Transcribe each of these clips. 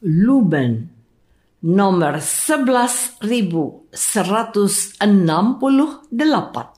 Lumen nomor 11168.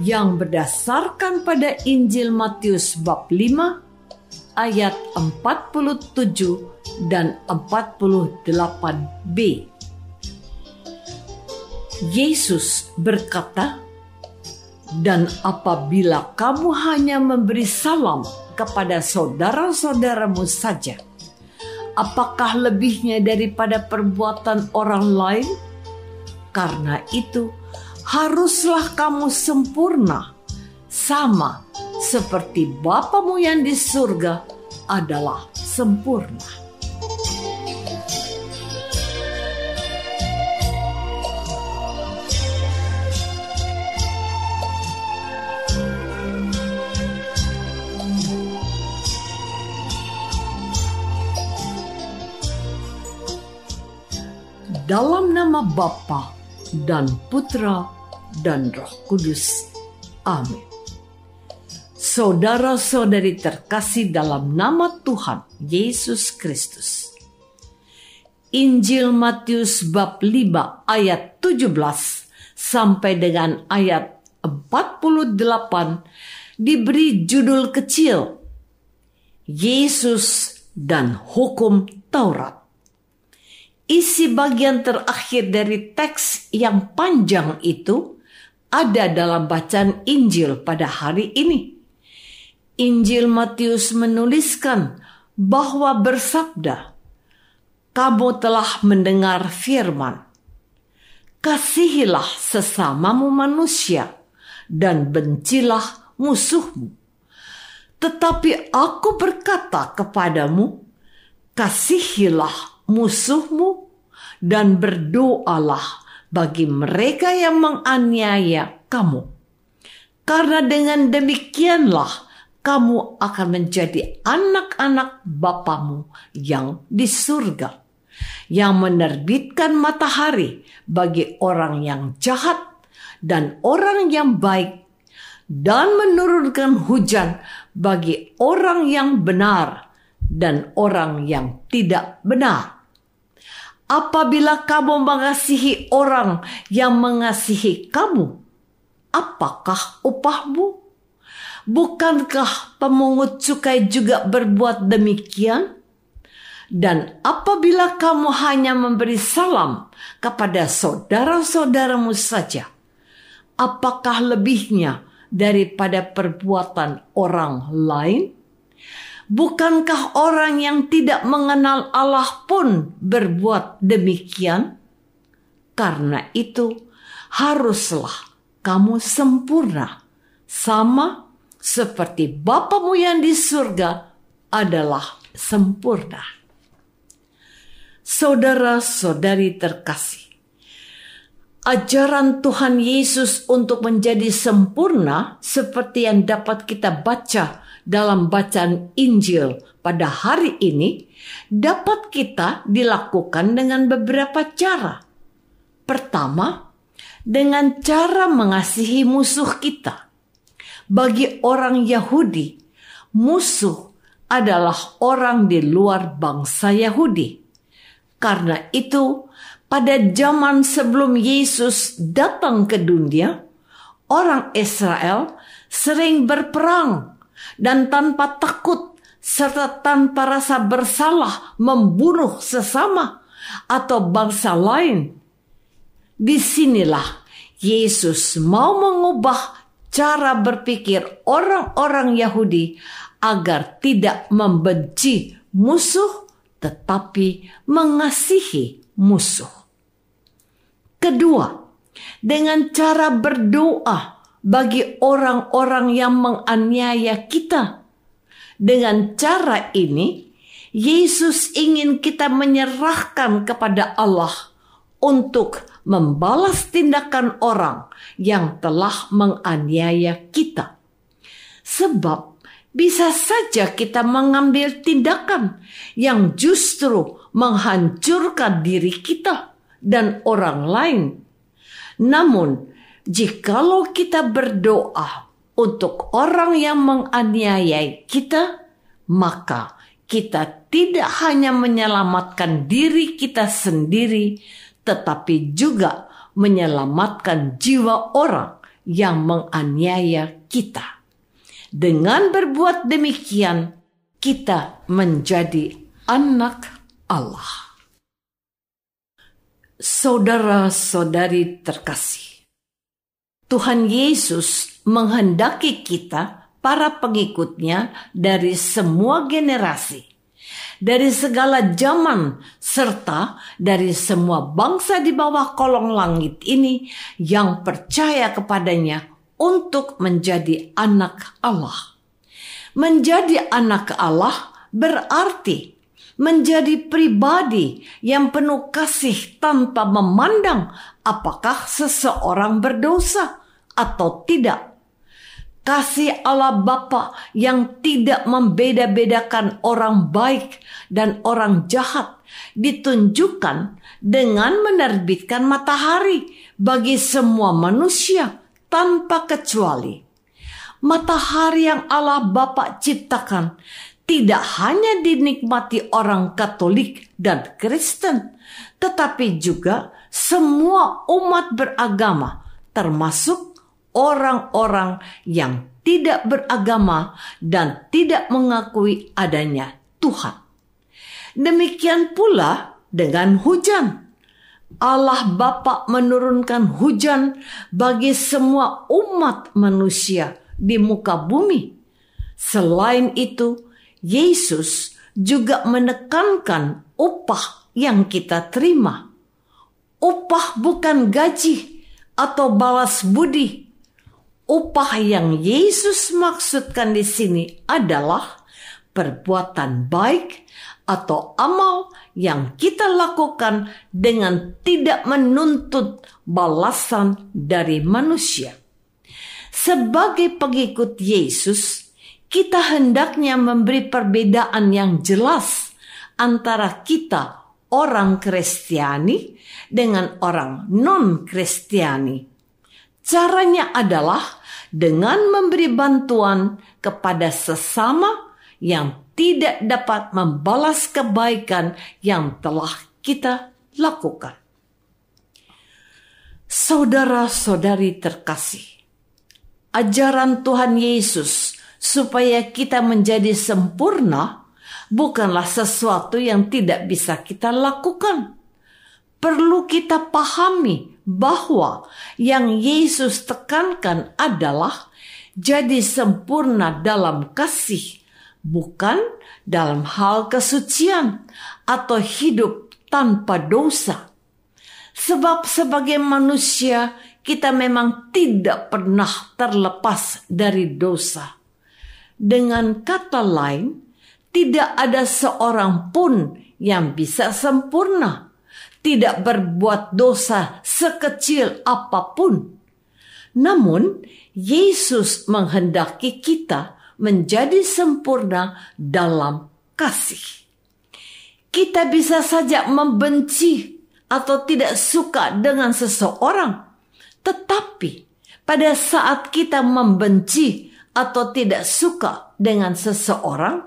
Yang berdasarkan pada Injil Matius bab 5 ayat 47 dan 48b. Yesus berkata, "Dan apabila kamu hanya memberi salam kepada saudara-saudaramu saja, apakah lebihnya daripada perbuatan orang lain? Karena itu, haruslah kamu sempurna, sama seperti Bapamu yang di surga adalah sempurna. Dalam nama Bapa dan Putra dan Roh Kudus. Amin. Saudara-saudari terkasih dalam nama Tuhan Yesus Kristus. Injil Matius bab 5 ayat 17 sampai dengan ayat 48 diberi judul kecil Yesus dan Hukum Taurat. Isi bagian terakhir dari teks yang panjang itu ada dalam bacaan Injil pada hari ini. Injil Matius menuliskan bahwa bersabda, "Kamu telah mendengar firman, kasihilah sesamamu manusia dan bencilah musuhmu." Tetapi aku berkata kepadamu, kasihilah musuhmu dan berdoalah bagi mereka yang menganiaya kamu. Karena dengan demikianlah kamu akan menjadi anak-anak Bapamu yang di surga, yang menerbitkan matahari bagi orang yang jahat dan orang yang baik, dan menurunkan hujan bagi orang yang benar dan orang yang tidak benar apabila kamu mengasihi orang yang mengasihi kamu, apakah upahmu? Bukankah pemungut cukai juga berbuat demikian? Dan apabila kamu hanya memberi salam kepada saudara-saudaramu saja, apakah lebihnya daripada perbuatan orang lain? Bukankah orang yang tidak mengenal Allah pun berbuat demikian? Karena itu, haruslah kamu sempurna, sama seperti Bapamu yang di surga adalah sempurna. Saudara-saudari terkasih, ajaran Tuhan Yesus untuk menjadi sempurna seperti yang dapat kita baca dalam bacaan Injil pada hari ini dapat kita dilakukan dengan beberapa cara. Pertama, dengan cara mengasihi musuh kita. Bagi orang Yahudi, musuh adalah orang di luar bangsa Yahudi. Karena itu, pada zaman sebelum Yesus datang ke dunia, orang Israel sering berperang dan tanpa takut serta tanpa rasa bersalah membunuh sesama atau bangsa lain. Di sinilah Yesus mau mengubah cara berpikir orang-orang Yahudi agar tidak membenci musuh tetapi mengasihi musuh. Kedua, dengan cara berdoa bagi orang-orang yang menganiaya kita. Dengan cara ini, Yesus ingin kita menyerahkan kepada Allah untuk membalas tindakan orang yang telah menganiaya kita. Sebab bisa saja kita mengambil tindakan yang justru menghancurkan diri kita dan orang lain. Namun, jikalau kita berdoa untuk orang yang menganiayai kita, maka kita tidak hanya menyelamatkan diri kita sendiri, tetapi juga menyelamatkan jiwa orang yang menganiaya kita. Dengan berbuat demikian, kita menjadi anak Allah. Saudara-saudari terkasih, Tuhan Yesus menghendaki kita, para pengikutnya, dari semua generasi, dari segala zaman, serta dari semua bangsa di bawah kolong langit ini yang percaya kepadanya untuk menjadi anak Allah. Menjadi anak Allah berarti menjadi pribadi yang penuh kasih tanpa memandang apakah seseorang berdosa atau tidak. Kasih Allah Bapa yang tidak membeda-bedakan orang baik dan orang jahat ditunjukkan dengan menerbitkan matahari bagi semua manusia tanpa kecuali. Matahari yang Allah Bapa ciptakan tidak hanya dinikmati orang Katolik dan Kristen, tetapi juga semua umat beragama, termasuk orang-orang yang tidak beragama dan tidak mengakui adanya Tuhan. Demikian pula dengan hujan. Allah Bapa menurunkan hujan bagi semua umat manusia di muka bumi. Selain itu, Yesus juga menekankan upah yang kita terima. Upah bukan gaji atau balas budi. Upah yang Yesus maksudkan di sini adalah perbuatan baik atau amal yang kita lakukan dengan tidak menuntut balasan dari manusia. Sebagai pengikut Yesus, kita hendaknya memberi perbedaan yang jelas antara kita orang Kristiani dengan orang non-Kristiani. Caranya adalah dengan memberi bantuan kepada sesama yang tidak dapat membalas kebaikan yang telah kita lakukan. Saudara-saudari terkasih, ajaran Tuhan Yesus supaya kita menjadi sempurna bukanlah sesuatu yang tidak bisa kita lakukan. Perlu kita pahami bahwa yang Yesus tekankan adalah jadi sempurna dalam kasih, bukan dalam hal kesucian atau hidup tanpa dosa. Sebab sebagai manusia kita memang tidak pernah terlepas dari dosa dengan kata lain, tidak ada seorang pun yang bisa sempurna. Tidak berbuat dosa sekecil apa pun. Namun, Yesus menghendaki kita menjadi sempurna dalam kasih. Kita bisa saja membenci atau tidak suka dengan seseorang, tetapi pada saat kita membenci atau tidak suka dengan seseorang,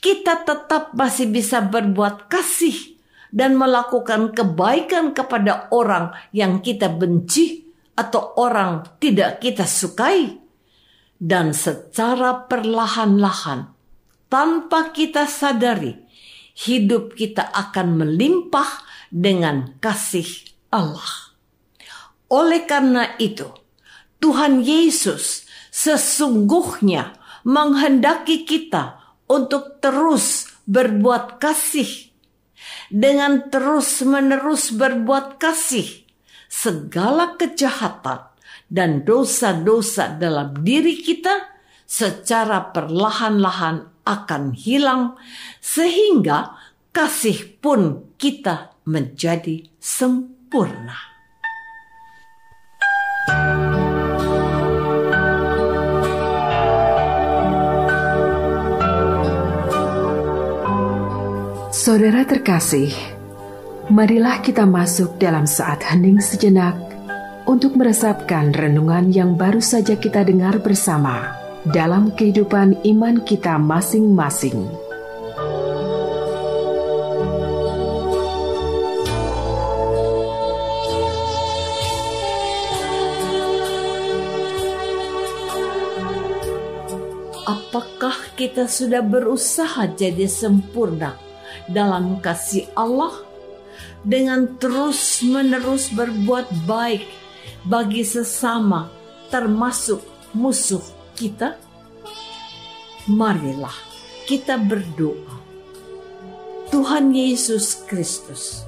kita tetap masih bisa berbuat kasih dan melakukan kebaikan kepada orang yang kita benci atau orang tidak kita sukai dan secara perlahan-lahan tanpa kita sadari hidup kita akan melimpah dengan kasih Allah. Oleh karena itu, Tuhan Yesus sesungguhnya menghendaki kita untuk terus berbuat kasih. Dengan terus-menerus berbuat kasih, segala kejahatan dan dosa-dosa dalam diri kita secara perlahan-lahan akan hilang, sehingga kasih pun kita menjadi sempurna. Saudara terkasih, marilah kita masuk dalam saat hening sejenak untuk meresapkan renungan yang baru saja kita dengar bersama dalam kehidupan iman kita masing-masing. Apakah kita sudah berusaha jadi sempurna dalam kasih Allah dengan terus-menerus berbuat baik bagi sesama, termasuk musuh kita? Marilah kita berdoa. Tuhan Yesus Kristus,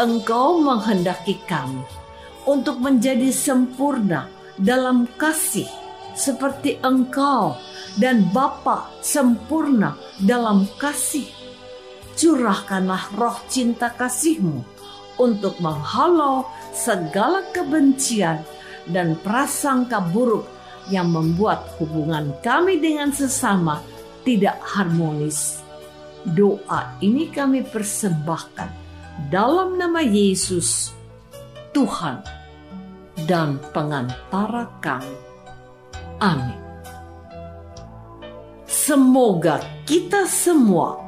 Engkau menghendaki kami untuk menjadi sempurna dalam kasih seperti Engkau dan Bapa sempurna dalam kasih curahkanlah roh cinta kasihmu untuk menghalau segala kebencian dan prasangka buruk yang membuat hubungan kami dengan sesama tidak harmonis. Doa ini kami persembahkan dalam nama Yesus, Tuhan dan pengantara kami. Amin. Semoga kita semua